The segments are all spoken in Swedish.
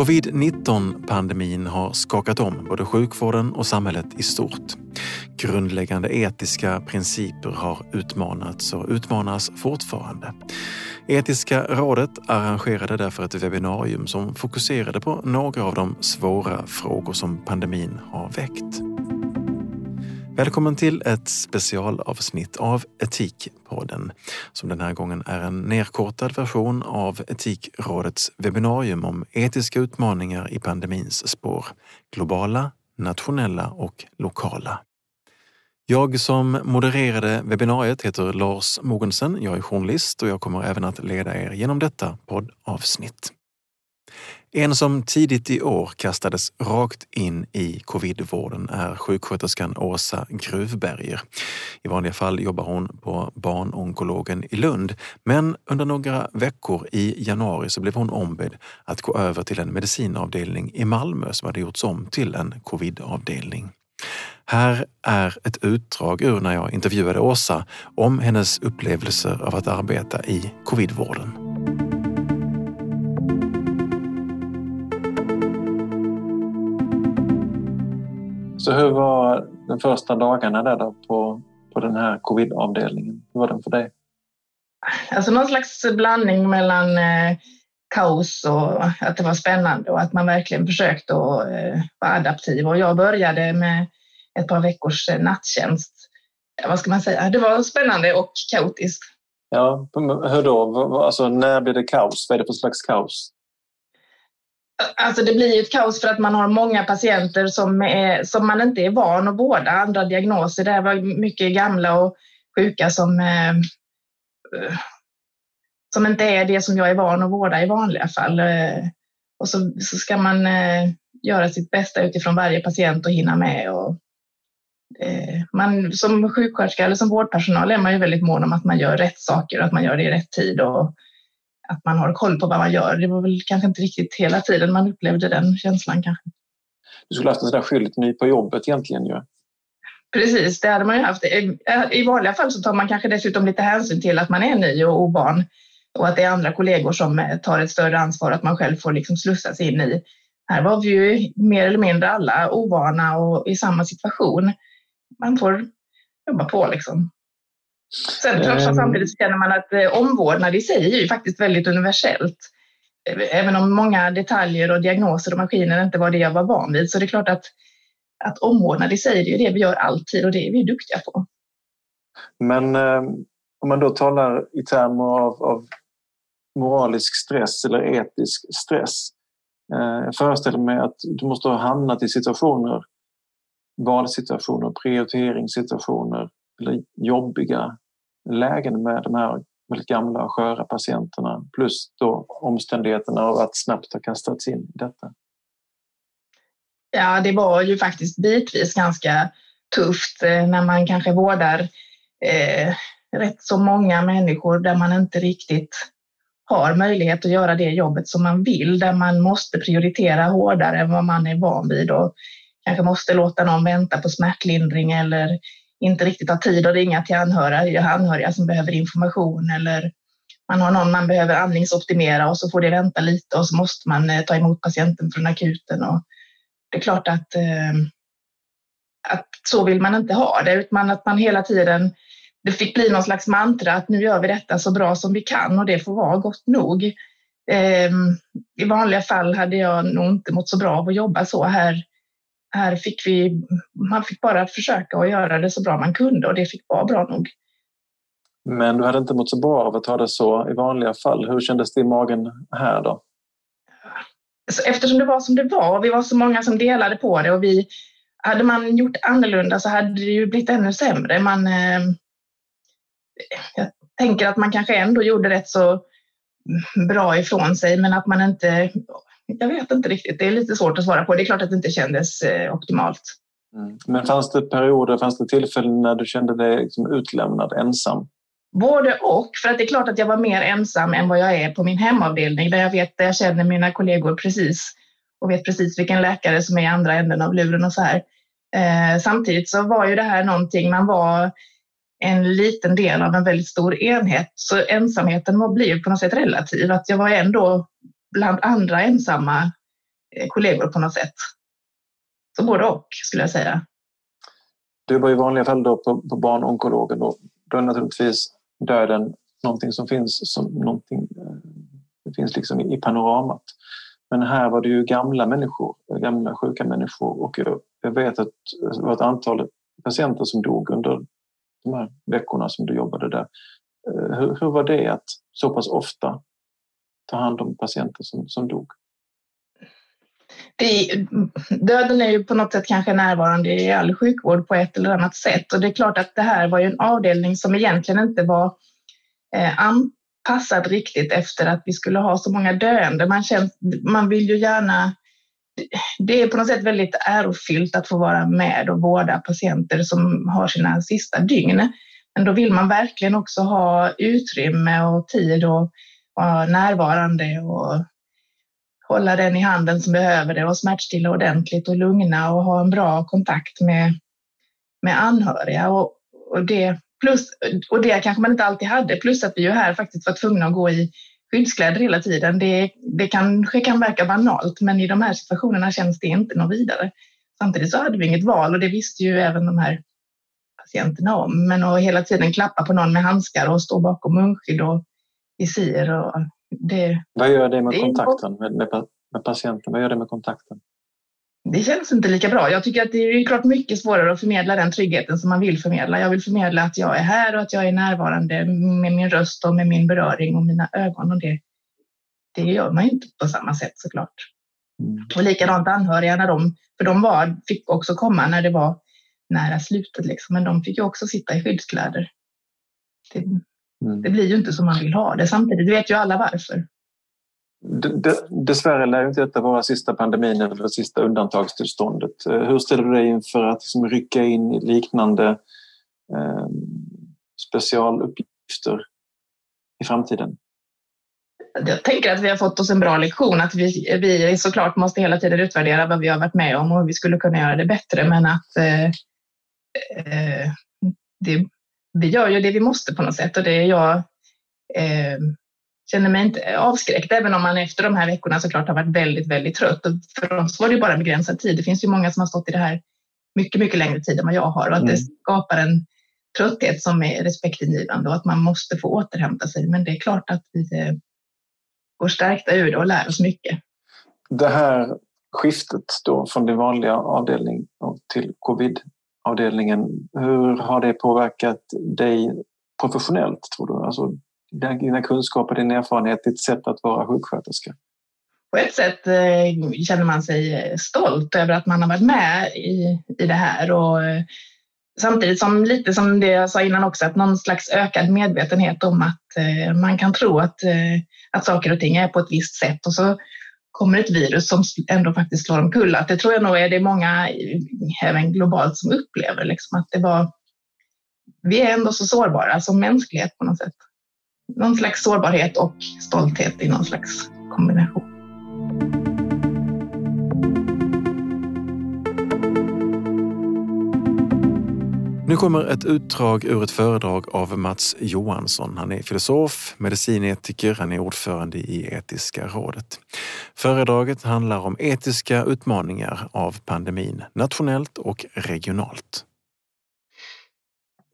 Covid-19-pandemin har skakat om både sjukvården och samhället i stort. Grundläggande etiska principer har utmanats och utmanas fortfarande. Etiska rådet arrangerade därför ett webbinarium som fokuserade på några av de svåra frågor som pandemin har väckt. Välkommen till ett specialavsnitt av Etikpodden som den här gången är en nedkortad version av Etikrådets webbinarium om etiska utmaningar i pandemins spår. Globala, nationella och lokala. Jag som modererade webbinariet heter Lars Mogensen. Jag är journalist och jag kommer även att leda er genom detta poddavsnitt. En som tidigt i år kastades rakt in i covidvården är sjuksköterskan Åsa Gruvberger. I vanliga fall jobbar hon på barnonkologen i Lund, men under några veckor i januari så blev hon ombedd att gå över till en medicinavdelning i Malmö som hade gjorts om till en covidavdelning. Här är ett utdrag ur när jag intervjuade Åsa om hennes upplevelser av att arbeta i covidvården. Så hur var de första dagarna där då på, på den här covidavdelningen? Hur var den för dig? Alltså någon slags blandning mellan eh, kaos och att det var spännande och att man verkligen försökte att eh, vara adaptiv. Och jag började med ett par veckors eh, nattjänst. Vad ska man säga? Det var spännande och kaotiskt. Ja, hur då? Alltså, när blir det kaos? Vad är det för slags kaos? Alltså det blir ett kaos för att man har många patienter som, är, som man inte är van att vårda. Andra diagnoser. Det var mycket gamla och sjuka som, eh, eh, som inte är det som jag är van att vårda i vanliga fall. Eh, och så, så ska man eh, göra sitt bästa utifrån varje patient och hinna med. Och, eh, man, som sjuksköterska eller som vårdpersonal är man ju väldigt mån om att man gör rätt saker och att man gör det i rätt tid. Och, att man har koll på vad man gör. Det var väl kanske inte riktigt hela tiden man upplevde den känslan kanske. Du skulle haft en sån där skylt ny på jobbet egentligen ju. Precis, det hade man ju haft. I vanliga fall så tar man kanske dessutom lite hänsyn till att man är ny och ovan och att det är andra kollegor som eh, tar ett större ansvar att man själv får liksom slussas in i. Här var vi ju mer eller mindre alla ovana och i samma situation. Man får jobba på liksom. Sen klart ehm. samtidigt känner man att eh, omvårdnad i sig är ju faktiskt väldigt universellt. Även om många detaljer och diagnoser och maskiner inte var det jag var van vid så det är klart att, att omvårdnad i sig det är det vi gör alltid och det är vi duktiga på. Men eh, om man då talar i termer av, av moralisk stress eller etisk stress. Eh, jag föreställer mig att du måste ha hamnat i situationer, valsituationer, prioriteringssituationer eller jobbiga lägen med de här väldigt gamla och sköra patienterna plus då omständigheterna av att snabbt ha kastats in i detta? Ja, det var ju faktiskt bitvis ganska tufft eh, när man kanske vårdar eh, rätt så många människor där man inte riktigt har möjlighet att göra det jobbet som man vill, där man måste prioritera hårdare än vad man är van vid och kanske måste låta någon vänta på smärtlindring eller inte riktigt har tid att ringa till anhöriga, anhöriga som behöver information eller man har någon man behöver andningsoptimera och så får det vänta lite och så måste man eh, ta emot patienten från akuten. Och det är klart att, eh, att så vill man inte ha det, utan att man hela tiden det fick bli någon slags mantra att nu gör vi detta så bra som vi kan och det får vara gott nog. Ehm, I vanliga fall hade jag nog inte mått så bra av att jobba så här här fick vi, man fick bara försöka att göra det så bra man kunde och det fick vara bra nog. Men du hade inte mått så bra av att ha det så i vanliga fall. Hur kändes det i magen här då? Eftersom det var som det var och vi var så många som delade på det och vi hade man gjort annorlunda så hade det ju blivit ännu sämre. Man, eh, jag tänker att man kanske ändå gjorde rätt så bra ifrån sig men att man inte jag vet inte riktigt. Det är lite svårt att svara på. Det är klart att det inte kändes eh, optimalt. Mm. Men fanns det perioder, fanns det tillfällen när du kände dig liksom utlämnad, ensam? Både och. För att det är klart att jag var mer ensam än vad jag är på min hemavdelning där jag vet, där jag känner mina kollegor precis och vet precis vilken läkare som är i andra änden av luren och så här. Eh, samtidigt så var ju det här någonting, man var en liten del av en väldigt stor enhet, så ensamheten blir på något sätt relativ. Att jag var ändå bland andra ensamma eh, kollegor på något sätt. Så både och skulle jag säga. Du var i vanliga fall då på, på barnonkologen Då, då är naturligtvis döden någonting som finns som någonting, eh, det finns liksom i panoramat. Men här var det ju gamla människor, gamla sjuka människor och jag vet att det var ett antal patienter som dog under de här veckorna som du jobbade där. Eh, hur, hur var det att så pass ofta ta hand om patienter som, som dog? Det, döden är ju på något sätt kanske närvarande i all sjukvård på ett eller annat sätt och det är klart att det här var ju en avdelning som egentligen inte var eh, anpassad riktigt efter att vi skulle ha så många döende. Man, känns, man vill ju gärna det är på något sätt väldigt ärofyllt att få vara med och vårda patienter som har sina sista dygn. Men då vill man verkligen också ha utrymme och tid och vara närvarande och hålla den i handen som behöver det och smärtstilla ordentligt och lugna och ha en bra kontakt med, med anhöriga. Och, och, det, plus, och det kanske man inte alltid hade, plus att vi ju här faktiskt var tvungna att gå i skyddskläder hela tiden. Det, det kanske kan verka banalt, men i de här situationerna känns det inte något vidare. Samtidigt så hade vi inget val och det visste ju även de här patienterna om. Men att hela tiden klappa på någon med handskar och stå bakom munskydd och visir. Och det, Vad gör det med det kontakten med, med, med patienten? Vad gör det med kontakten? det känns inte lika bra. Jag tycker att det är klart mycket svårare att förmedla den tryggheten som man vill förmedla. Jag vill förmedla att jag är här och att jag är närvarande med min röst och med min beröring och mina ögon. Och det, det gör man inte på samma sätt såklart. Mm. Och likadant anhöriga, när de, för de var, fick också komma när det var nära slutet, liksom, men de fick ju också sitta i skyddskläder. Det, mm. det blir ju inte som man vill ha det. Samtidigt vet ju alla varför. Dessvärre lär inte detta vara sista pandemin eller sista undantagstillståndet. Eh, hur ställer du dig inför att liksom rycka in i liknande eh, specialuppgifter i framtiden? Jag tänker att vi har fått oss en bra lektion, att vi, vi såklart måste hela tiden utvärdera vad vi har varit med om och hur vi skulle kunna göra det bättre, men att eh, eh, det, vi gör ju det vi måste på något sätt och det är jag eh, känner mig inte avskräckt, även om man efter de här veckorna såklart har varit väldigt, väldigt trött. Och för oss var det bara begränsad tid. Det finns ju många som har stått i det här mycket, mycket längre tid än vad jag har och att mm. det skapar en trötthet som är respektingivande och att man måste få återhämta sig. Men det är klart att vi eh, går stärkta ur det och lär oss mycket. Det här skiftet då från din vanliga avdelning till avdelningen, hur har det påverkat dig professionellt tror du? Alltså, dina kunskaper, din erfarenhet, ditt sätt att vara sjuksköterska? På ett sätt eh, känner man sig eh, stolt över att man har varit med i, i det här och eh, samtidigt som lite som det jag sa innan också, att någon slags ökad medvetenhet om att man kan tro att, att saker och ting är på ett visst sätt och så kommer ett virus som ändå faktiskt slår omkull. Att det tror jag nog är det många, även globalt, som upplever liksom att det var. Vi är ändå så sårbara som mänsklighet på något sätt någon slags sårbarhet och stolthet i någon slags kombination. Nu kommer ett utdrag ur ett föredrag av Mats Johansson. Han är filosof, medicinetiker, han är ordförande i Etiska rådet. Föredraget handlar om etiska utmaningar av pandemin, nationellt och regionalt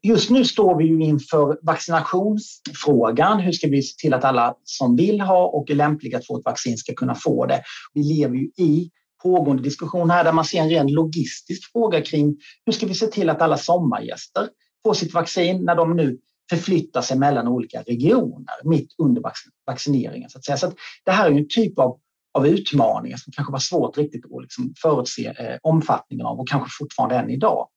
just nu står vi ju inför vaccinationsfrågan. Hur ska vi se till att alla som vill ha och är lämpliga att få ett vaccin ska kunna få det? Vi lever ju i pågående diskussion här där man ser en ren logistisk fråga kring hur ska vi se till att alla sommargäster får sitt vaccin när de nu förflyttar sig mellan olika regioner mitt under vaccineringen. Så att säga. Så att det här är en typ av, av utmaningar som kanske var svårt riktigt att liksom förutse eh, omfattningen av och kanske fortfarande än idag.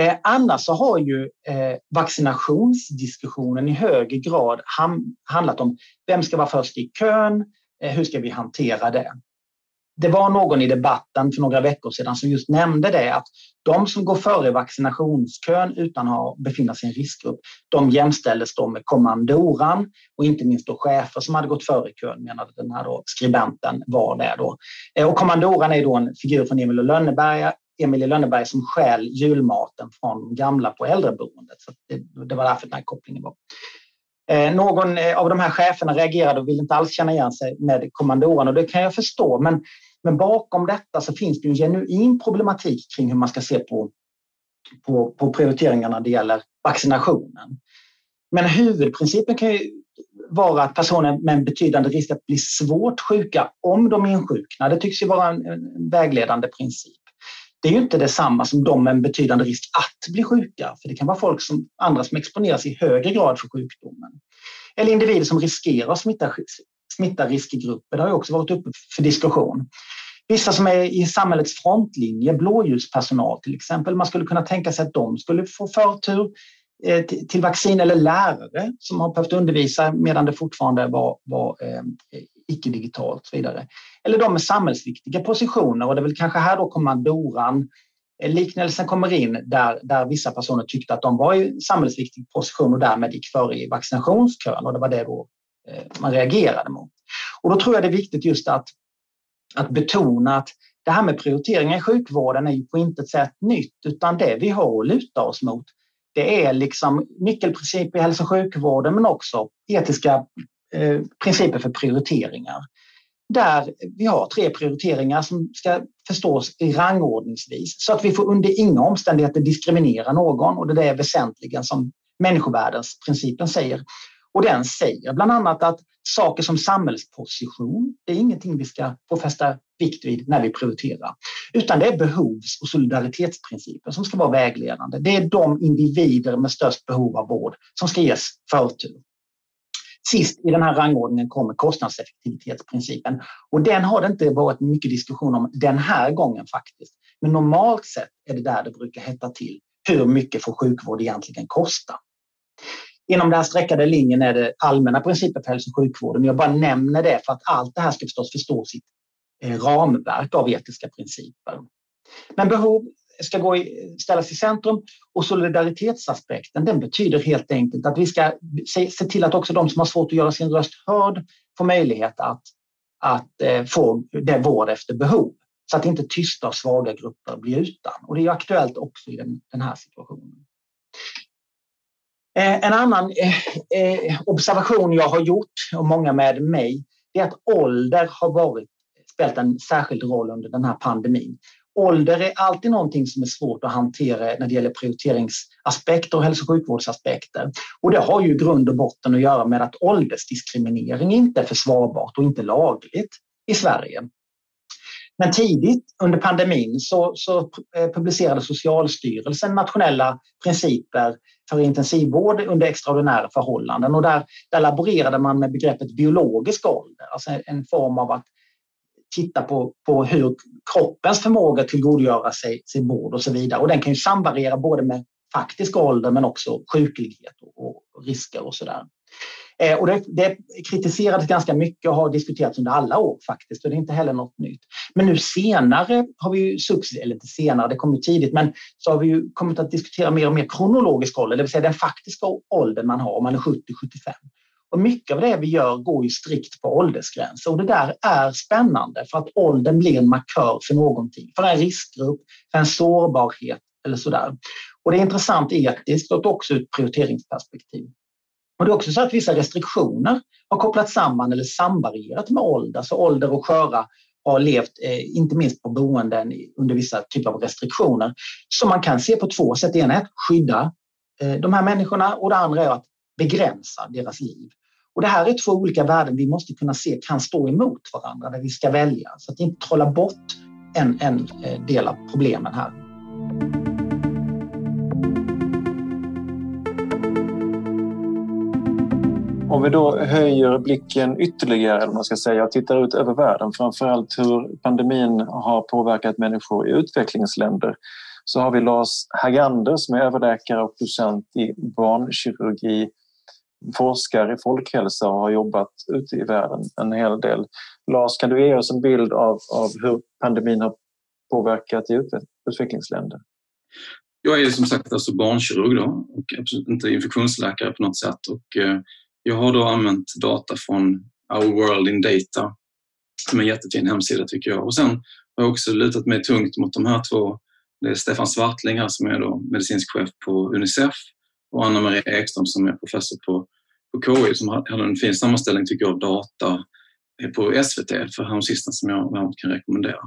Eh, annars så har ju eh, vaccinationsdiskussionen i högre grad ham handlat om vem ska vara först i kön? Eh, hur ska vi hantera det? Det var någon i debatten för några veckor sedan som just nämnde det att de som går före vaccinationskön utan att befinna sig i en riskgrupp, de jämställdes då med kommandoran och inte minst då chefer som hade gått före kön menade den här då skribenten var det då. Eh, och kommandoran är då en figur från Emil Lönneberga Emilie Lönneberg som stjäl julmaten från gamla på äldreboendet. Så det, det var därför den här kopplingen var. Eh, någon eh, av de här cheferna reagerade och ville inte alls känna igen sig med kommandoran och det kan jag förstå. Men, men bakom detta så finns det en genuin problematik kring hur man ska se på, på, på prioriteringarna när det gäller vaccinationen. Men huvudprincipen kan ju vara att personer med en betydande risk att bli svårt sjuka om de insjuknar. Det tycks ju vara en, en vägledande princip. Det är ju inte detsamma som de med en betydande risk att bli sjuka, för det kan vara folk som andra som exponeras i högre grad för sjukdomen. Eller individer som riskerar att smitta, smitta riskgrupper. Det har ju också varit uppe för diskussion. Vissa som är i samhällets frontlinje, blåljuspersonal till exempel, man skulle kunna tänka sig att de skulle få förtur eh, till vaccin eller lärare som har behövt undervisa medan det fortfarande var, var eh, icke-digitalt och så vidare. Eller de med samhällsviktiga positioner och det är väl kanske här då kommandoran eh, liknelsen kommer in där, där vissa personer tyckte att de var i samhällsviktig position och därmed gick före i vaccinationskön och det var det då eh, man reagerade mot. Och då tror jag det är viktigt just att, att betona att det här med prioriteringar i sjukvården är ju på intet sätt nytt utan det vi har att luta oss mot det är liksom nyckelprinciper i hälso och sjukvården men också etiska Eh, principer för prioriteringar. Där vi har tre prioriteringar som ska förstås i rangordningsvis så att vi får under inga omständigheter diskriminera någon och det är väsentligen som människovärdesprincipen säger. Och den säger bland annat att saker som samhällsposition, det är ingenting vi ska få fästa vikt vid när vi prioriterar. Utan det är behovs och solidaritetsprincipen som ska vara vägledande. Det är de individer med störst behov av vård som ska ges förtur. Sist i den här rangordningen kommer kostnadseffektivitetsprincipen och den har det inte varit mycket diskussion om den här gången faktiskt. Men normalt sett är det där det brukar hetta till. Hur mycket får sjukvård egentligen kosta? Inom den här streckade linjen är det allmänna principer för hälso och sjukvården. Jag bara nämner det för att allt det här ska förstås förstås sitt eh, ramverk av etiska principer. Men behov ska gå i, ställas i centrum och solidaritetsaspekten den betyder helt enkelt att vi ska se, se, till att också de som har svårt att göra sin röst hörd får möjlighet att, att eh, få det vård efter behov så att inte tysta och svaga grupper blir utan. Och det är aktuellt också i den, den här situationen. Eh, en annan eh, eh, observation jag har gjort, och många med mig, är att ålder har varit, spelat en särskild roll under den här pandemin. Ålder är alltid någonting som är svårt att hantera när det gäller prioriteringsaspekter och hälso och sjukvårdsaspekter. Och det har ju grund och botten att göra med att åldersdiskriminering inte är försvarbart och inte lagligt i Sverige. Men tidigt under pandemin så, så eh, publicerade Socialstyrelsen nationella principer för intensivvård under extraordinära förhållanden. Och där, där laborerade man med begreppet biologisk ålder, alltså en form av att titta på, på hur kroppens förmåga att tillgodogöra sig, sig vård och så vidare. Och den kan ju samvariera både med faktisk ålder men också sjuklighet och, och risker och så där. Eh, och det, det kritiserades ganska mycket och har diskuterats under alla år faktiskt, och det är inte heller något nytt. Men nu senare har vi ju successivt, eller inte senare, det kom ju tidigt, men så har vi ju kommit att diskutera mer och mer kronologisk ålder, det vill säga den faktiska åldern man har om man är 70-75. Och mycket av det vi gör går ju strikt på åldersgränser och det där är spännande för att åldern blir en markör för någonting, för en riskgrupp, för en sårbarhet eller sådär. Och det är intressant etiskt och också ur ett prioriteringsperspektiv. Och det är också så att vissa restriktioner har kopplats samman eller samvarierat med ålder. Så ålder och sköra har levt, eh, inte minst på boenden under vissa typer av restriktioner. Som man kan se på två sätt. Det ena är att skydda eh, de här människorna och det andra är att begränsa deras liv. Och det här är två olika värden vi måste kunna se kan stå emot varandra när vi ska välja. Så att inte trolla bort en, en eh, del av problemen här. Om vi då höjer blicken ytterligare, eller man ska säga, och tittar ut över världen, framförallt hur pandemin har påverkat människor i utvecklingsländer, så har vi Lars Hagander som är överläkare och docent i barnkirurgi, forskare i folkhälsa och har jobbat ute i världen en hel del. Lars, kan du ge oss en bild av, av hur pandemin har påverkat i utvecklingsländer? Jag är som sagt alltså barnkirurg då, och absolut inte infektionsläkare på något sätt. Och, eh, jag har då använt data från Our World in Data som är en jättefin hemsida tycker jag. Och sen har jag också lutat mig tungt mot de här två. Det är Stefan Svartling här som är då medicinsk chef på Unicef och Anna-Maria Ekström som är professor på på KI som hade en fin sammanställning tycker jag av data eh, på SVT för häromsistens som jag varmt kan rekommendera.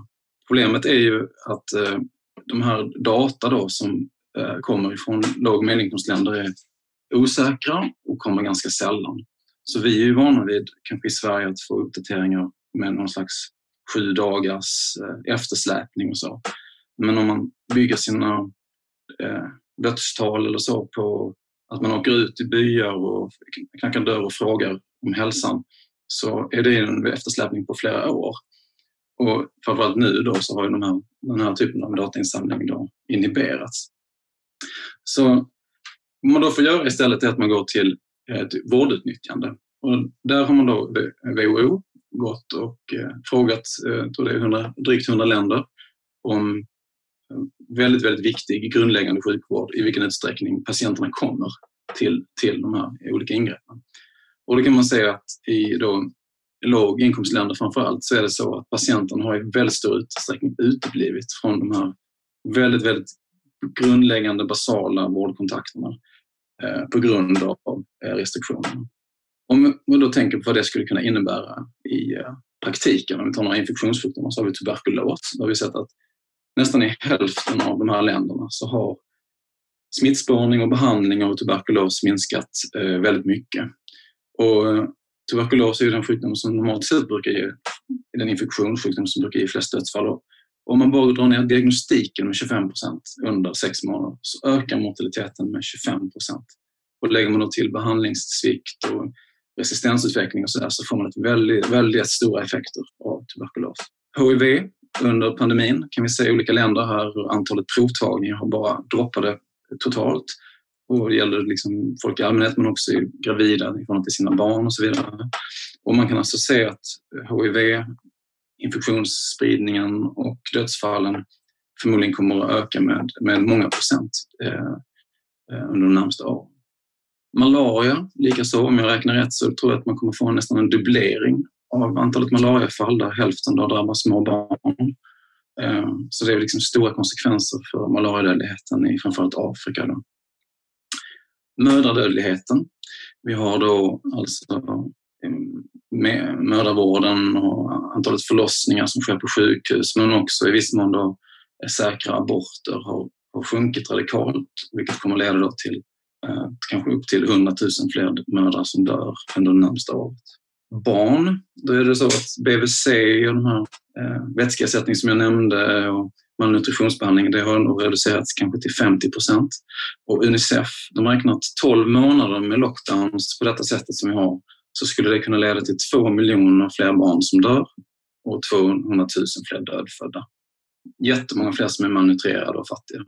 Problemet är ju att eh, de här data då som eh, kommer ifrån låg och medelinkomstländer är osäkra och kommer ganska sällan. Så vi är ju vana vid, kanske i Sverige, att få uppdateringar med någon slags sju dagars eh, eftersläpning och så. Men om man bygger sina eh, dödstal eller så på att man åker ut i byar och knackar dörr och frågar om hälsan så är det en eftersläpning på flera år. Och framförallt nu då så har ju de här, den här typen av datainsamling då inhiberats. Så vad man då får göra istället är att man går till ett vårdutnyttjande. Och där har man då WHO gått och eh, frågat, eh, jag tror det är 100, drygt 100 länder, om väldigt, väldigt viktig grundläggande sjukvård, i vilken utsträckning patienterna kommer till, till de här olika ingreppen. Och då kan man säga att i då låginkomstländer framför allt så är det så att patienterna har i väldigt stor utsträckning uteblivit från de här väldigt, väldigt grundläggande basala vårdkontakterna eh, på grund av eh, restriktionerna. Om man då tänker på vad det skulle kunna innebära i eh, praktiken, om vi tar några infektionssjukdomar så har vi tuberkulos. Då har vi sett att nästan i hälften av de här länderna så har smittspårning och behandling av tuberkulos minskat eh, väldigt mycket. Och eh, tuberkulos är den sjukdom som normalt sett brukar ge, den infektionssjukdom som brukar ge flest dödsfall. Och om man bara drar ner diagnostiken med 25 procent under sex månader så ökar mortaliteten med 25 procent. Och lägger man då till behandlingssvikt och resistensutveckling och så där så får man ett väldigt, väldigt stora effekter av tuberkulos. HIV under pandemin kan vi se i olika länder här hur antalet provtagningar har bara droppade totalt. Och det gäller liksom folk i allmänhet men också gravida i förhållande till sina barn och så vidare. Och man kan alltså se att HIV, infektionsspridningen och dödsfallen förmodligen kommer att öka med, med många procent eh, eh under de närmaste åren. Malaria likaså, om jag räknar rätt så tror jag att man kommer få nästan en dubblering av antalet malariafall där hälften då drabbar små barn. Eh, så det är liksom stora konsekvenser för malariadödligheten i framförallt Afrika. Då mödradödligheten. Vi har då alltså eh, med mödravården och antalet förlossningar som sker på sjukhus men också i viss mån då säkra aborter har, har sjunkit radikalt vilket kommer leda då till eh, kanske upp till 100 000 fler mödrar som dör under det närmsta året. Barn, då är det så att BVC och de här eh, vätskeersättning som jag nämnde och malnutritionsbehandling det har nog reducerats kanske till 50 procent. Och Unicef de har räknat 12 månader med lockdowns på detta sättet som vi har så skulle det kunna leda till 2 miljoner fler barn som dör och 200 000 fler dödfödda. Jättemånga fler som är malnutrerade och fattiga.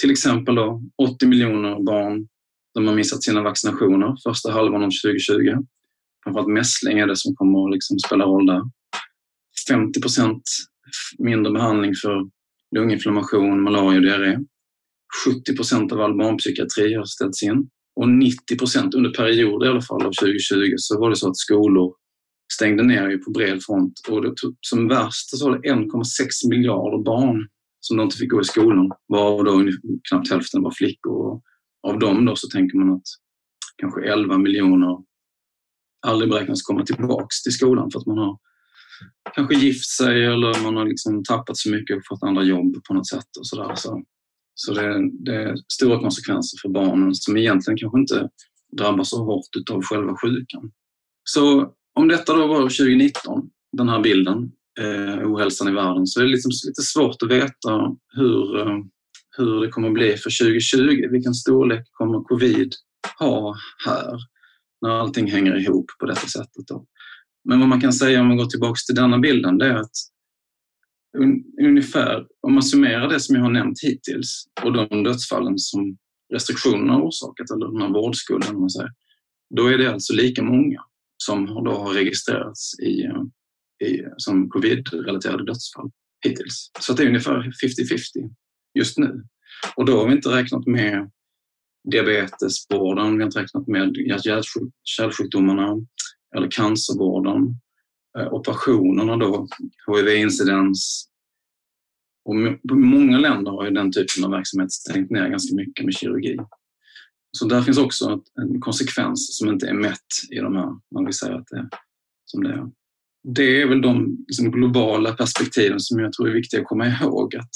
Till exempel då 80 miljoner barn de har missat sina vaccinationer första halvan av 2020. Framförallt mässling är det som kommer att liksom spela roll där. 50 procent mindre behandling för lunginflammation, malaria och diarré. 70 procent av all barnpsykiatri har ställts in och 90 procent under perioder i alla fall av 2020 så var det så att skolor stängde ner på bred front och det tog, som värst så var det 1,6 miljarder barn som de inte fick gå i skolan, varav då knappt hälften var flickor. Och av dem då så tänker man att kanske 11 miljoner aldrig beräknas komma tillbaks till skolan för att man har kanske gift sig eller man har liksom tappat så mycket och fått andra jobb på något sätt och sådär. Så, så det, det är stora konsekvenser för barnen som egentligen kanske inte drabbas så hårt av själva sjukan. Så om detta då var 2019, den här bilden, eh, ohälsan i världen, så är det liksom lite svårt att veta hur, eh, hur det kommer att bli för 2020. Vilken storlek kommer covid ha här när allting hänger ihop på detta sättet? Då? Men vad man kan säga om man går tillbaka till denna bilden det är att ungefär, om man summerar det som jag har nämnt hittills och de dödsfallen som restriktionerna har orsakat, eller den här vårdskulden, man säger, då är det alltså lika många som då har registrerats i, i, som covid-relaterade dödsfall hittills. Så det är ungefär 50-50 just nu. Och då har vi inte räknat med diabetesvården, vi har inte räknat med hjärt-kärlsjukdomarna, eller cancervården, eh, operationerna då, HIV-incidens. Och många länder har ju den typen av verksamhet stängt ner ganska mycket med kirurgi. Så där finns också en konsekvens som inte är mätt i de här, när vi säger att det är som det är. Det är väl de liksom, globala perspektiven som jag tror är viktiga att komma ihåg. Att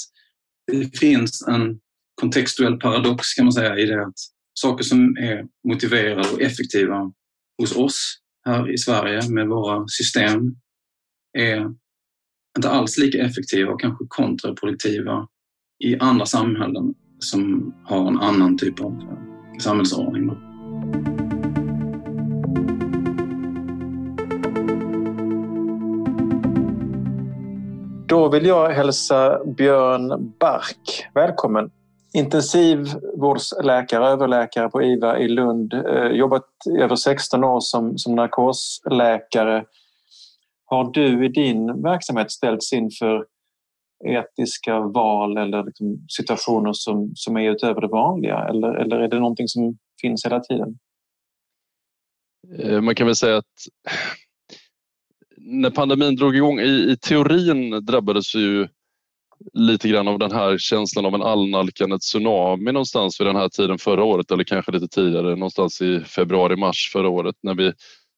det finns en kontextuell paradox kan man säga i det att saker som är motiverade och effektiva hos oss här i Sverige med våra system är inte alls lika effektiva och kanske kontraproduktiva i andra samhällen som har en annan typ av samhällsordning. Då vill jag hälsa Björn Bark välkommen. Intensivvårdsläkare, överläkare på IVA i Lund. Eh, jobbat i över 16 år som, som narkosläkare. Har du i din verksamhet ställts inför etiska val eller liksom situationer som, som är utöver det vanliga? Eller, eller är det någonting som finns hela tiden? Eh, man kan väl säga att när pandemin drog igång, i, i teorin drabbades ju lite grann av den här känslan av en allnalkande tsunami någonstans vid den här tiden förra året eller kanske lite tidigare, någonstans i februari-mars förra året när vi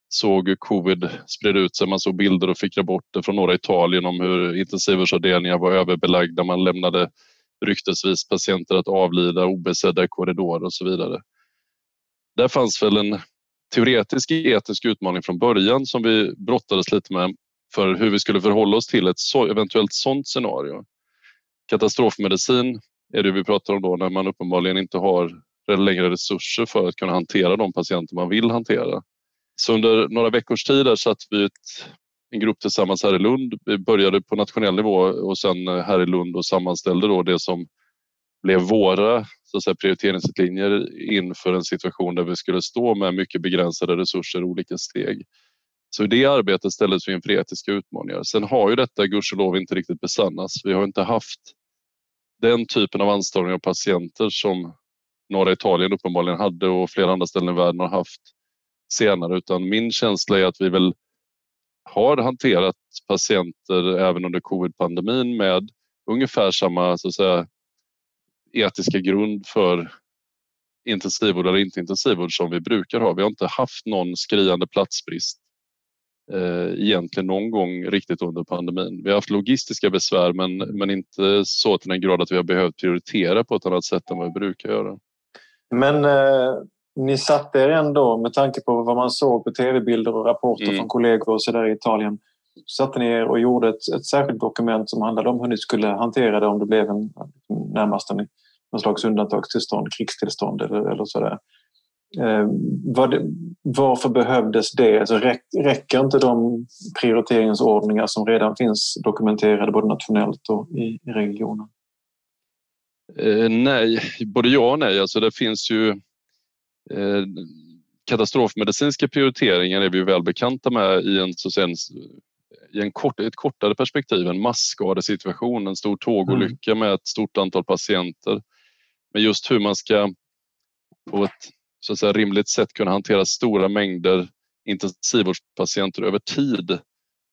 såg hur covid spred ut sig. Man såg bilder och fick rapporter från norra Italien om hur intensivvårdsavdelningar var överbelagda. Man lämnade ryktesvis patienter att avlida obesedda i korridorer och så vidare. Där fanns väl en teoretisk etisk utmaning från början som vi brottades lite med för hur vi skulle förhålla oss till ett eventuellt sådant scenario. Katastrofmedicin är det vi pratar om då när man uppenbarligen inte har längre resurser för att kunna hantera de patienter man vill hantera. Så under några veckors tid där satt vi ett, en grupp tillsammans här i Lund. Vi började på nationell nivå och sen eh, här i Lund och sammanställde då det som blev våra så att säga, prioriteringslinjer inför en situation där vi skulle stå med mycket begränsade resurser i olika steg. Så i det arbetet ställdes vi inför etiska utmaningar. Sen har ju detta gudskelov inte riktigt besannats. Vi har inte haft den typen av anstrångning av patienter som norra Italien uppenbarligen hade och flera andra ställen i världen har haft senare utan min känsla är att vi väl har hanterat patienter även under covid-pandemin med ungefär samma så att säga, etiska grund för intensivvård eller inte intensivvård som vi brukar ha. Vi har inte haft någon skriande platsbrist eh, egentligen någon gång riktigt under pandemin. Vi har haft logistiska besvär men, men inte så till den grad att vi har behövt prioritera på ett annat sätt än vad vi brukar göra. Men eh, ni satte er ändå, med tanke på vad man såg på tv-bilder och rapporter mm. från kollegor och så där i Italien, satte ni er och gjorde ett, ett särskilt dokument som handlade om hur ni skulle hantera det om det blev en, närmast en, någon slags undantagstillstånd, krigstillstånd eller, eller sådär. Eh, var varför behövdes det? Alltså, räck, räcker inte de prioriteringsordningar som redan finns dokumenterade både nationellt och i, regionen? Eh, nej, både ja och nej. Alltså det finns ju eh, katastrofmedicinska prioriteringar är vi väl bekanta med i en, så sen, i en kort, ett kortare perspektiv, en massskadesituation, en stor tågolycka mm. med ett stort antal patienter. Men just hur man ska på ett så att säga, rimligt sätt kunna hantera stora mängder intensivvårdspatienter över tid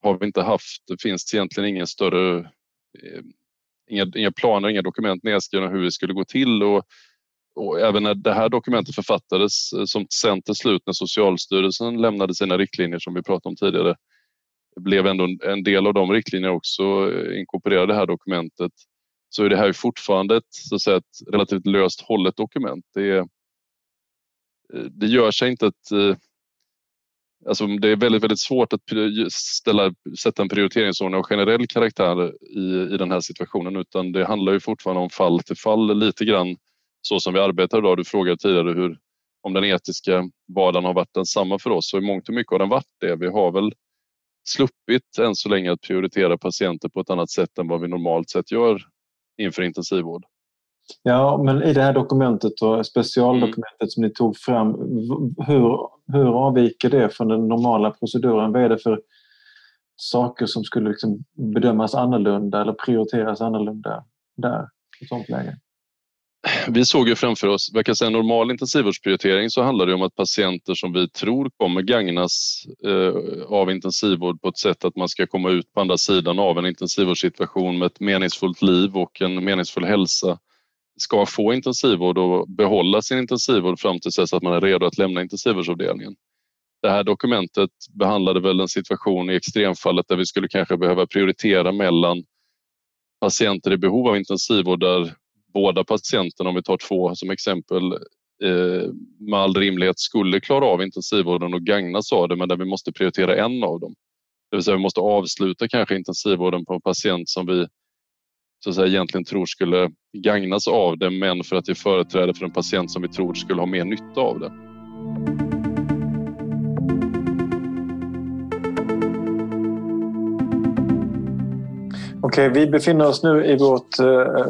har vi inte haft. Det finns egentligen ingen större, eh, inga, inga planer, inga dokument nedskrivna hur det skulle gå till och, och även när det här dokumentet författades eh, som sen till slut när Socialstyrelsen lämnade sina riktlinjer som vi pratade om tidigare blev ändå en del av de riktlinjerna också eh, inkorporerade det här dokumentet så är det här fortfarande ett, så att säga, ett relativt löst hållet dokument. Det är, det gör sig inte att eh, Alltså det är väldigt, väldigt svårt att ställa, sätta en prioriteringsordning av generell karaktär i, i den här situationen utan det handlar ju fortfarande om fall till fall lite grann så som vi arbetar idag. Du frågade tidigare hur, om den etiska vardagen har varit densamma för oss och i mångt och mycket har den varit det. Vi har väl sluppit än så länge att prioritera patienter på ett annat sätt än vad vi normalt sett gör inför intensivvård. Ja, men i det här dokumentet och specialdokumentet mm. som ni tog fram, hur, hur avviker det från den normala proceduren? Vad är det för saker som skulle liksom bedömas annorlunda eller prioriteras annorlunda där i sånt läge? Vi såg ju framför oss, vad kan säga normal intensivvårdsprioritering så handlar det om att patienter som vi tror kommer gagnas eh, av intensivvård på ett sätt att man ska komma ut på andra sidan av en intensivvårdssituation med ett meningsfullt liv och en meningsfull hälsa ska få intensivvård och behålla sin intensivvård fram till dess att man är redo att lämna intensivvårdsavdelningen. Det här dokumentet behandlade väl en situation i extremfallet där vi skulle kanske behöva prioritera mellan patienter i behov av intensivvård där båda patienterna, om vi tar två som exempel, eh, med all rimlighet skulle klara av intensivvården och gagnas av det men där vi måste prioritera en av dem. Det vill säga vi måste avsluta kanske intensivvården på en patient som vi så att säga, egentligen tror skulle gagnas av det men för att vi företräder för en patient som vi tror skulle ha mer nytta av det. Okej, vi befinner oss nu i vårt eh,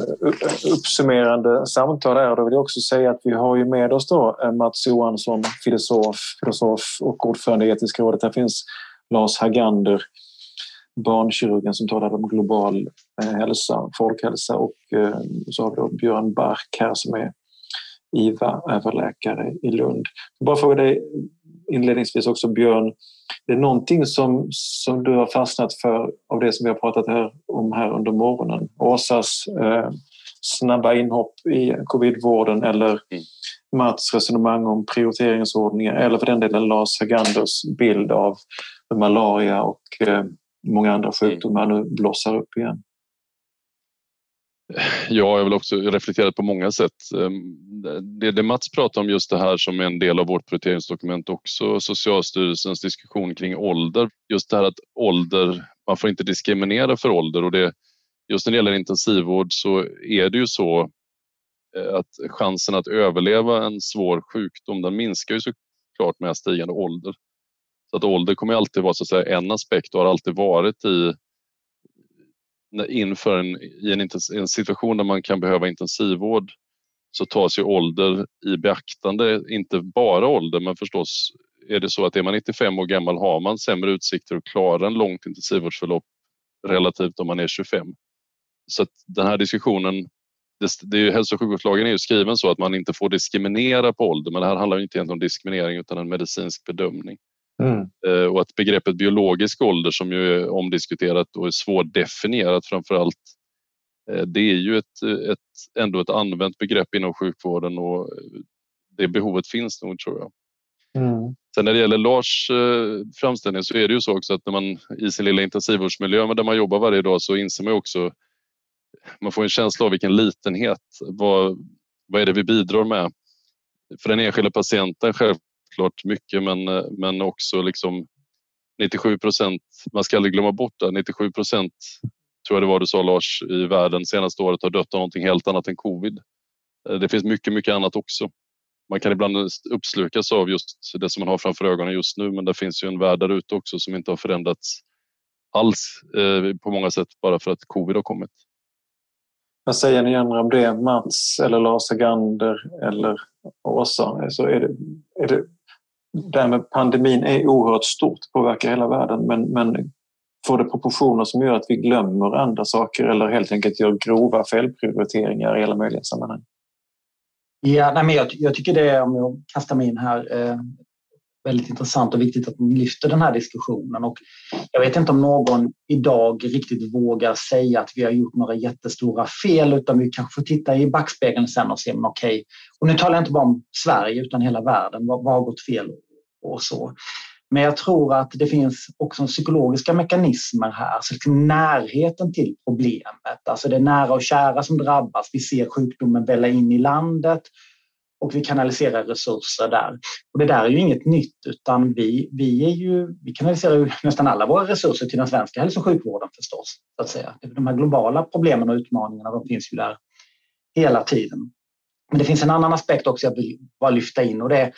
uppsummerande samtal här. Då vill jag också säga att vi har ju med oss då eh, Mats Johansson, filosof, filosof och ordförande i Etiska rådet. Här finns Lars Hagander, barnkirurgen som talar om global uh, hälsa, folkhälsa och uh, så har vi Björn Bark här som är IVA-överläkare i Lund. Jag bara fråga dig inledningsvis också Björn, det är någonting som, som du har fastnat för av det som vi har pratat här, om här under morgonen. Åsas eh, snabba inhopp i covidvården eller mm. Mats resonemang om prioriteringsordningar eller för den delen Lars Haganders bild av malaria och eh, många andra sjukdomar nu blossar upp igen. Ja, jag väl också reflekterat på många sätt. Ehm, det, det Mats pratar om just det här som är en del av vårt prioriteringsdokument också Socialstyrelsens diskussion kring ålder. Just det här att ålder, man får inte diskriminera för ålder och det, just när det gäller intensivvård så är det ju så eh, att chansen att överleva en svår sjukdom den minskar ju såklart med stigande ålder. Att ålder kommer alltid vara så att säga, en aspekt och har alltid varit i inför en, i en, en situation där man kan behöva intensivvård så tas ju ålder i beaktande, inte bara ålder men förstås är det så att är man 95 år gammal har man sämre utsikter att klara en långt intensivvårdsförlopp relativt om man är 25. Så att den här diskussionen, det, det är hälso och sjukvårdslagen är ju skriven så att man inte får diskriminera på ålder men det här handlar inte om diskriminering utan en medicinsk bedömning. Mm. Eh, och att begreppet biologisk ålder som ju är omdiskuterat och är svårdefinierat framför allt eh, det är ju ett, ett, ändå ett använt begrepp inom sjukvården och det behovet finns nog tror jag. Mm. Sen när det gäller Lars eh, framställning så är det ju så också att när man i sin lilla intensivvårdsmiljö där man jobbar varje dag så inser man också man får en känsla av vilken litenhet. Vad, vad är det vi bidrar med? För den enskilda patienten själv, självklart mycket men, men också liksom 97 procent, man ska aldrig glömma bort det, 97 procent tror jag det var du sa Lars i världen senaste året har dött av någonting helt annat än covid. Eh, det finns mycket, mycket annat också. Man kan ibland uppslukas av just det som man har framför ögonen just nu men det finns ju en värld där ute också som inte har förändrats alls eh, på många sätt bara för att covid har kommit. Vad säger ni andra om det? Mats eller Lars Agander eller Åsa? Alltså är det, är det det här med pandemin är oerhört stort, påverkar hela världen men, men får det proportioner som gör att vi glömmer andra saker eller helt enkelt gör grova felprioriteringar i alla möjliga sammanhang? Ja, nej, men jag, jag tycker det är, om jag kastar mig in här, eh, väldigt intressant och viktigt att ni lyfter den här diskussionen. Och jag vet inte om någon idag riktigt vågar säga att vi har gjort några jättestora fel utan vi kanske får titta i backspegeln sen och se, men okej. Okay. Och nu talar jag inte bara om Sverige utan hela världen. Vad, vad har gått fel och så? Men jag tror att det finns också psykologiska mekanismer här, så liksom närheten till problemet. Alltså det är nära och kära som drabbas. Vi ser sjukdomen välla in i landet och vi kanaliserar resurser där. Och det där är ju inget nytt utan vi, vi, är ju, vi kanaliserar ju nästan alla våra resurser till den svenska hälso och sjukvården förstås. Så att säga. De här globala problemen och utmaningarna de finns ju där hela tiden. Men det finns en annan aspekt också jag vill bara lyfta in och det är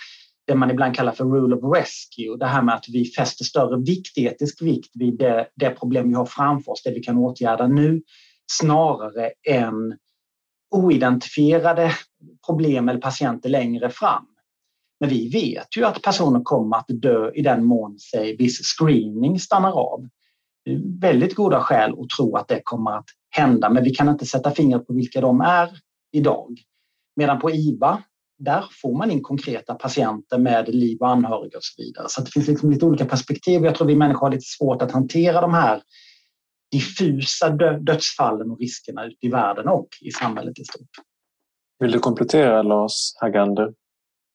det man ibland kallar för rule of rescue. Det här med att vi fäster större vikt, etisk vikt vid det, det problem vi har framför oss, det vi kan åtgärda nu snarare än oidentifierade problem eller patienter längre fram. Men vi vet ju att personer kommer att dö i den mån sig viss screening stannar av. Det är väldigt goda skäl att tro att det kommer att hända, men vi kan inte sätta fingret på vilka de är idag. Medan på IVA, där får man in konkreta patienter med liv och anhöriga och så vidare. Så det finns liksom lite olika perspektiv. Jag tror vi människor har lite svårt att hantera de här diffusa dödsfallen och riskerna ute i världen och i samhället i stort. Vill du komplettera Lars Hagander?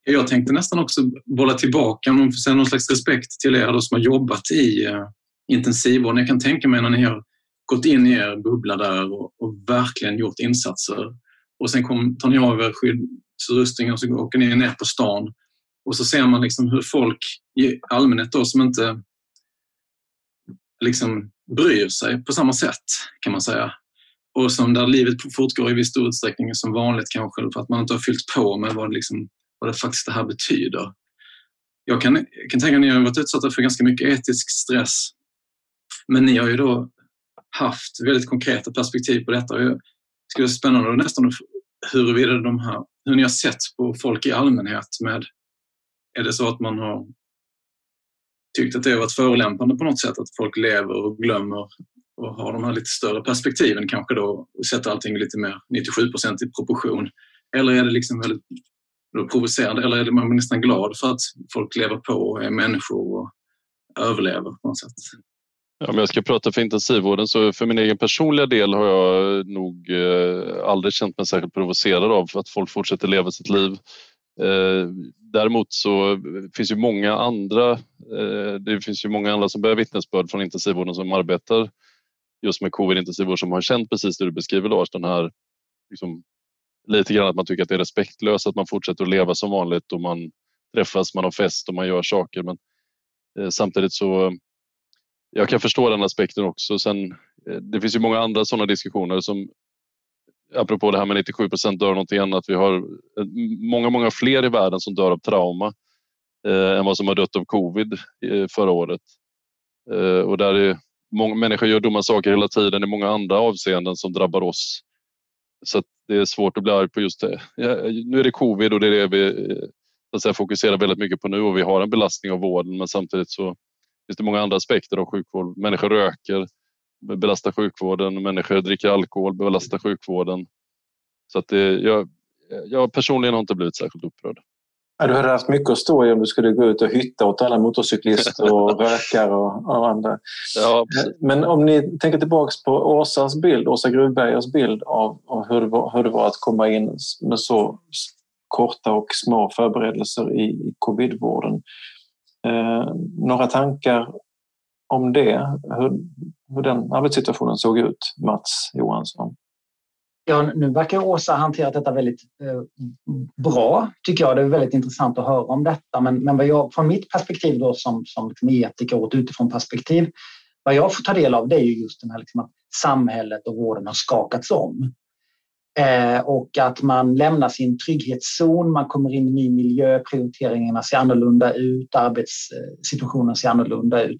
Jag tänkte nästan också bolla tillbaka någon, någon slags respekt till er som har jobbat i uh, intensivvården. Jag kan tänka mig när ni har gått in i er bubbla där och, och verkligen gjort insatser. Och sen kom, tar ni av er skyddsrustningen och så åker ni ner på stan och så ser man liksom hur folk i allmänhet då som inte liksom bryr sig på samma sätt kan man säga. Och som där livet fortgår i viss utsträckning som vanligt kanske för att man inte har fyllt på med vad, liksom, vad det faktiskt det här betyder. Jag kan, jag kan tänka att ni har varit utsatta för ganska mycket etisk stress. Men ni har ju då haft väldigt konkreta perspektiv på detta. Det skulle vara spännande nästan huruvida de här, hur ni har sett på folk i allmänhet med är det så att man har tyckt att det har varit förolämpande på något sätt att folk lever och glömmer och har de här lite större perspektiven kanske då och sätter allting lite mer 97 i proportion? Eller är det liksom väldigt provocerande eller är man nästan glad för att folk lever på och är människor och överlever på något sätt? Om jag ska prata för intensivvården så för min egen personliga del har jag nog eh, aldrig känt mig särskilt provocerad av att folk fortsätter leva sitt liv. Eh, däremot så finns ju många andra, eh, det finns ju många andra som bär vittnesbörd från intensivvården som arbetar just med covid-intensivvård som har känt precis det du beskriver Lars, den här liksom, lite grann att man tycker att det är respektlöst att man fortsätter att leva som vanligt och man träffas, man har fest och man gör saker. Men samtidigt så jag kan förstå den aspekten också. Sen, eh, det finns ju många andra sådana diskussioner som apropå det här med 97 procent dör någonting annat. Vi har eh, många, många fler i världen som dör av trauma eh, än vad som har dött av covid eh, förra året. Eh, och där är många människor gör dumma saker hela tiden i många andra avseenden som drabbar oss. Så det är svårt att bli arg på just det. Ja, nu är det covid och det är det vi eh, så att säga, fokuserar väldigt mycket på nu och vi har en belastning av vården men samtidigt så finns det många andra aspekter av sjukvård. Människor röker, belastar sjukvården, människor dricker alkohol, belastar sjukvården. Så att det, jag, jag personligen har inte blivit särskilt upprörd. Ja, du hade haft mycket att stå i om du skulle gå ut och hytta åt alla motorcyklister och rökare och, och andra. Ja, Men om ni tänker tillbaka på Åsas bild, Åsa Gruvbergers bild av, av hur, det var, hur det var att komma in med så korta och små förberedelser i, i covidvården. Eh, några tankar om det? Hur, hur den arbetssituationen såg ut, Mats Johansson? Ja, nu verkar Åsa ha hanterat detta väldigt eh, bra, tycker jag. Det är väldigt intressant att höra om detta. Men, men vad jag, från mitt perspektiv då, som, som liksom etiker och utifrån perspektiv, vad jag får ta del av det är just den här liksom att samhället och vården har skakats om. Eh, och att man lämnar sin trygghetszon, man kommer in i ny miljö, prioriteringarna ser annorlunda ut, arbetssituationen ser annorlunda ut.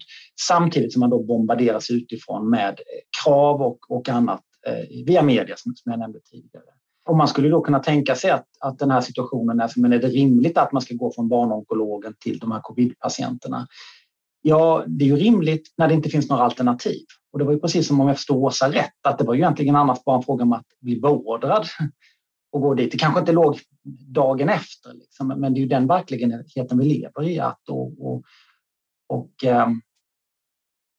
Samtidigt som man då bombarderas utifrån med krav och, och annat eh, via media som jag nämnde tidigare. Och man skulle då kunna tänka sig att, att den här situationen är, men är det rimligt att man ska gå från barnonkologen till de här covidpatienterna? Ja, det är ju rimligt när det inte finns några alternativ. Och det var ju precis som om jag förstod Åsa rätt, att det var ju egentligen annars bara en fråga om att bli beordrad och gå dit. Det kanske inte låg dagen efter, liksom, men det är ju den verkligheten vi lever i. Att, och, och, och eh,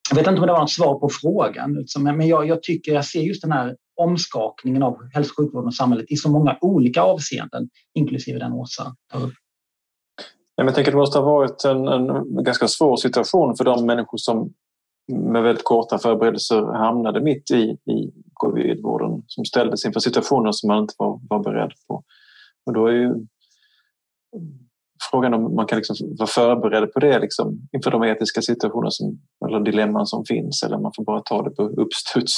jag vet inte om det var något svar på frågan, liksom, men jag, jag, tycker jag ser just den här omskakningen av hälso och sjukvården och samhället i så många olika avseenden, inklusive den Åsa tar upp. Jag tänker att det måste ha varit en, en ganska svår situation för de människor som med väldigt korta förberedelser hamnade mitt i, i covidvården som ställdes inför situationer som man inte var, var beredd på. Och då är ju frågan om man kan liksom vara förberedd på det liksom, inför de etiska situationer som, eller dilemman som finns eller man får bara ta det på uppstuds.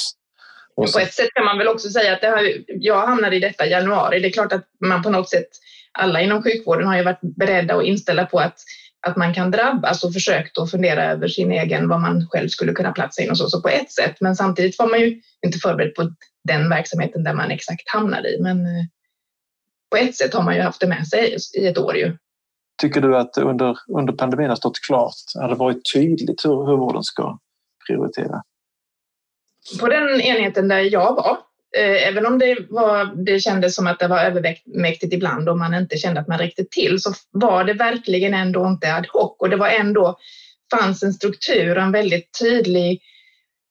På ett sätt kan man väl också säga att det har, jag hamnade i detta i januari. Det är klart att man på något sätt, alla inom sjukvården har ju varit beredda och inställda på att att man kan drabbas och försökt att fundera över sin egen, vad man själv skulle kunna platsa in och så, så på ett sätt. Men samtidigt var man ju inte förberedd på den verksamheten där man exakt hamnade i. Men eh, på ett sätt har man ju haft det med sig i ett år ju. Tycker du att under, under pandemin har stått klart, har det varit tydligt hur, hur vården ska prioritera? På den enheten där jag var Eh, även om det, var, det kändes som att det var övermäktigt ibland och man inte kände att man räckte till så var det verkligen ändå inte ad hoc och det var ändå fanns en struktur, och en väldigt tydlig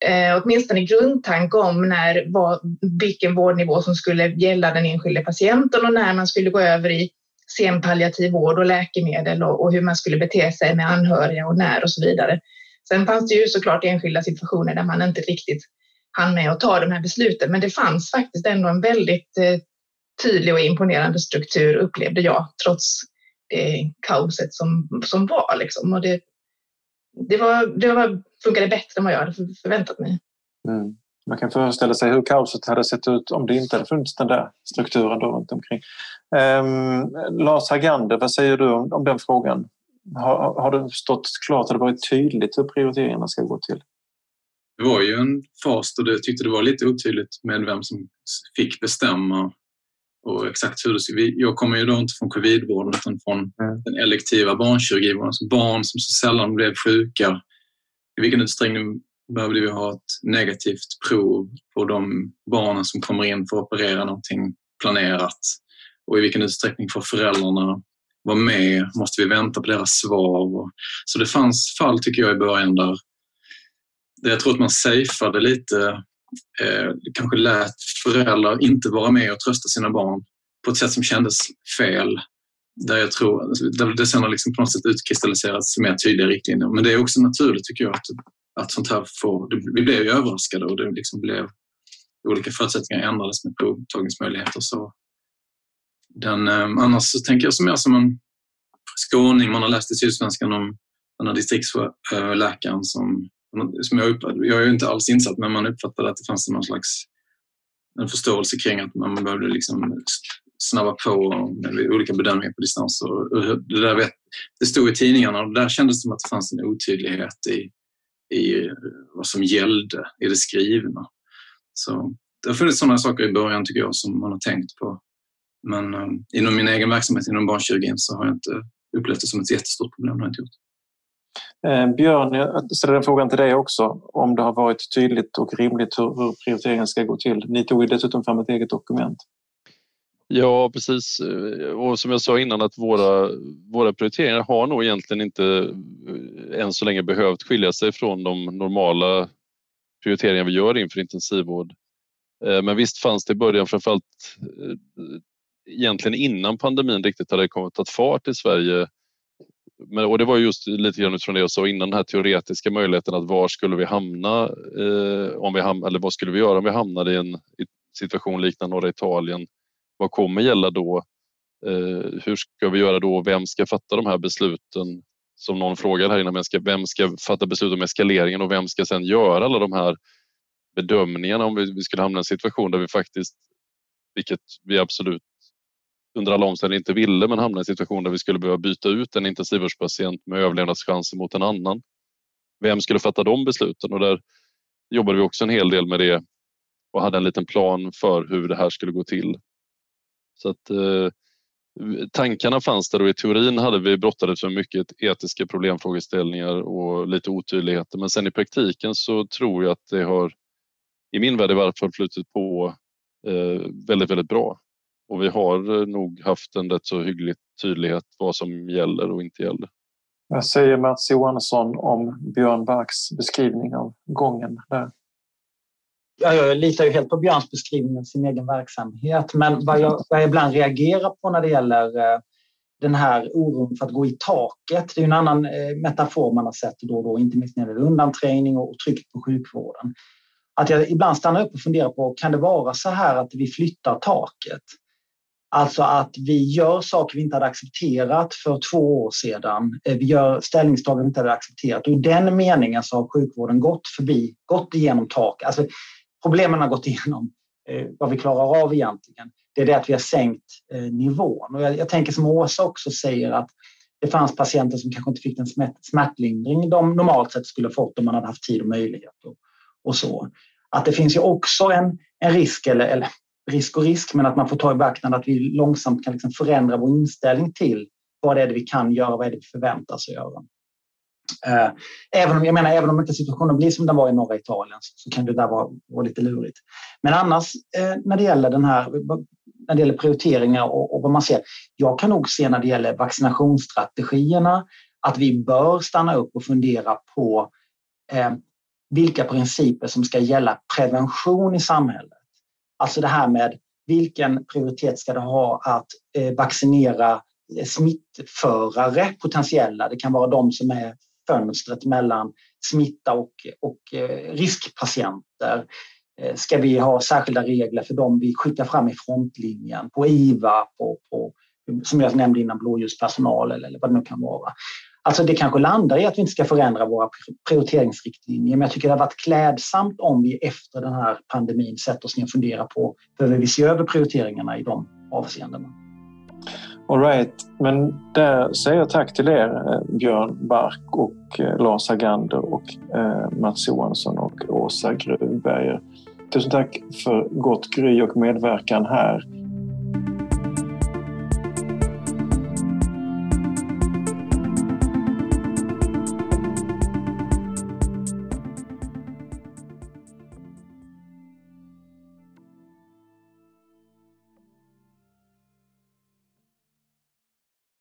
eh, åtminstone grundtanke om när, var, vilken vårdnivå som skulle gälla den enskilde patienten och när man skulle gå över i sen palliativ vård och läkemedel och, och, hur man skulle bete sig med anhöriga och när och så vidare. Sen fanns det ju såklart enskilda situationer där man inte riktigt hann med att ta de här besluten, men det fanns faktiskt ändå en väldigt eh, tydlig och imponerande struktur upplevde jag, trots det kaoset som, som var. Liksom. Och det, det, var, det var, funkade bättre än vad jag hade förväntat mig. Mm. Man kan föreställa sig hur kaoset hade sett ut om det inte hade funnits den där strukturen då runt omkring. Um, Lars Hagander, vad säger du om, om den frågan? Har, har det stått klart, har det varit tydligt hur prioriteringarna ska gå till? Det var ju en fas då jag tyckte det var lite otydligt med vem som fick bestämma och exakt hur det ska Jag kommer ju då inte från covidvården utan från mm. den elektiva barnkirurgivården. Alltså barn som så sällan blev sjuka. I vilken utsträckning behövde vi ha ett negativt prov på de barnen som kommer in för att operera någonting planerat? Och i vilken utsträckning får föräldrarna vara med? Måste vi vänta på deras svar? Så det fanns fall, tycker jag, i början där jag tror att man safeade lite eh, kanske lät föräldrar inte vara med och trösta sina barn på ett sätt som kändes fel. Där jag tror, alltså, där det sen har liksom på något sätt utkristalliserats mer tydliga riktlinjer. Men det är också naturligt tycker jag att, att sånt här får... Vi blev ju överraskade och det liksom blev olika förutsättningar ändrades med provtagningsmöjligheter. Så den, eh, annars så tänker jag som mer som en skåning. Man har läst i Sydsvenskan om den här distriktsläkaren som som jag, uppfattade, jag är inte alls insatt, men man uppfattade att det fanns någon slags en förståelse kring att man behövde liksom snabba på med olika bedömningar på distans. Och det, där vet, det stod i tidningarna och där kändes det som att det fanns en otydlighet i, i eh, vad som gällde i det skrivna. Så det har funnits sådana saker i början tycker jag som man har tänkt på. Men um, inom min egen verksamhet inom barnkirurgin så har jag inte upplevt det som ett jättestort problem. Det har jag inte gjort. Eh, Björn, jag ställer den frågan till dig också. Om det har varit tydligt och rimligt hur, hur prioriteringen ska gå till. Ni tog ju dessutom fram ett eget dokument. Ja, precis. Eh, och som jag sa innan att våra, våra prioriteringar har nog egentligen inte eh, än så länge behövt skilja sig från de normala prioriteringar vi gör inför intensivvård. Eh, men visst fanns det i början framförallt egentligen innan pandemin riktigt hade kommit att fart i Sverige men, och det var just lite grann utifrån det jag sa innan, den här teoretiska möjligheten att var skulle vi hamna, eh, om vi ham eller vad skulle vi göra om vi hamnade i en situation liknande norra Italien? Vad kommer gälla då? Eh, hur ska vi göra då? Vem ska fatta de här besluten? Som någon frågade här innan, vem ska, fatta beslut om eskaleringen och vem ska sedan göra alla de här bedömningarna om vi, vi skulle hamna i en situation där vi faktiskt, vilket vi absolut under alla omständigheter inte ville men hamnade i en situation där vi skulle behöva byta ut en intensivvårdspatient med överlevnadschanser mot en annan. Vem skulle fatta de besluten? Och där jobbade vi också en hel del med det och hade en liten plan för hur det här skulle gå till. Så att eh, tankarna fanns där och i teorin hade vi brottades med mycket etiska problemfrågeställningar och lite otydligheter. Men sen i praktiken så tror jag att det har, i min värld i varje fall, flutit på eh, väldigt, väldigt bra. Och vi har eh, nog haft en rätt så hygglig tydlighet vad som gäller och inte gäller. Vad säger Mats Johansson om Björn Barks beskrivning av gången där? Ja, jag litar ju helt på Björns beskrivning av sin egen verksamhet. Men vad jag, vad jag ibland reagerar på när det gäller eh, den här oron för att gå i taket. Det är en annan eh, metafor man har sett då och då, inte minst när det gäller undanträngning och tryck på sjukvården. Att jag ibland stannar upp och funderar på, kan det vara så här att vi flyttar taket? Alltså att vi gör saker vi inte hade accepterat för två år sedan. Eh, vi gör ställningstaganden vi inte hade accepterat och i den meningen så har sjukvården gått förbi, gått igenom tak. Alltså problemen har gått igenom eh, vad vi klarar av egentligen. Det är det att vi har sänkt eh, nivån. Och jag, jag tänker som Åsa också säger att det fanns patienter som kanske inte fick den smärtlindring de normalt sett skulle fått om man hade haft tid och möjlighet. Och, och så. Att det finns ju också en, en risk, eller, eller risk och risk, men att man får ta i beaktande att vi långsamt kan liksom förändra vår inställning till vad det är det vi kan göra, vad är det vi förväntar oss att göra. Eh, även om, jag menar, även om inte situationen blir som den var i norra Italien så kan det där vara, vara lite lurigt. Men annars eh, när det gäller den här när det gäller prioriteringar och, och vad man ser. Jag kan nog se när det gäller vaccinationsstrategierna att vi bör stanna upp och fundera på eh, vilka principer som ska gälla prevention i samhället. Alltså det här med vilken prioritet ska det ha att eh, vaccinera eh, smittförare, potentiella. Det kan vara de som är fönstret mellan smitta och, och eh, riskpatienter. Ska vi ha särskilda regler för dem vi skickar fram i frontlinjen, på IVA, på, på som jag nämnde innan, blåljuspersonal eller vad det nu kan vara. Alltså det kanske landar i att vi inte ska förändra våra prioriteringsriktlinjer, men jag tycker det har varit klädsamt om vi efter den här pandemin sätter oss ner och funderar på, behöver vi se över prioriteringarna i de avseendena? All right. men där säger jag tack till er eh, Björn Bark och eh, Lars Agander och eh, Mats Johansson och Åsa Gruvberger. Tusen tack för gott gry och medverkan här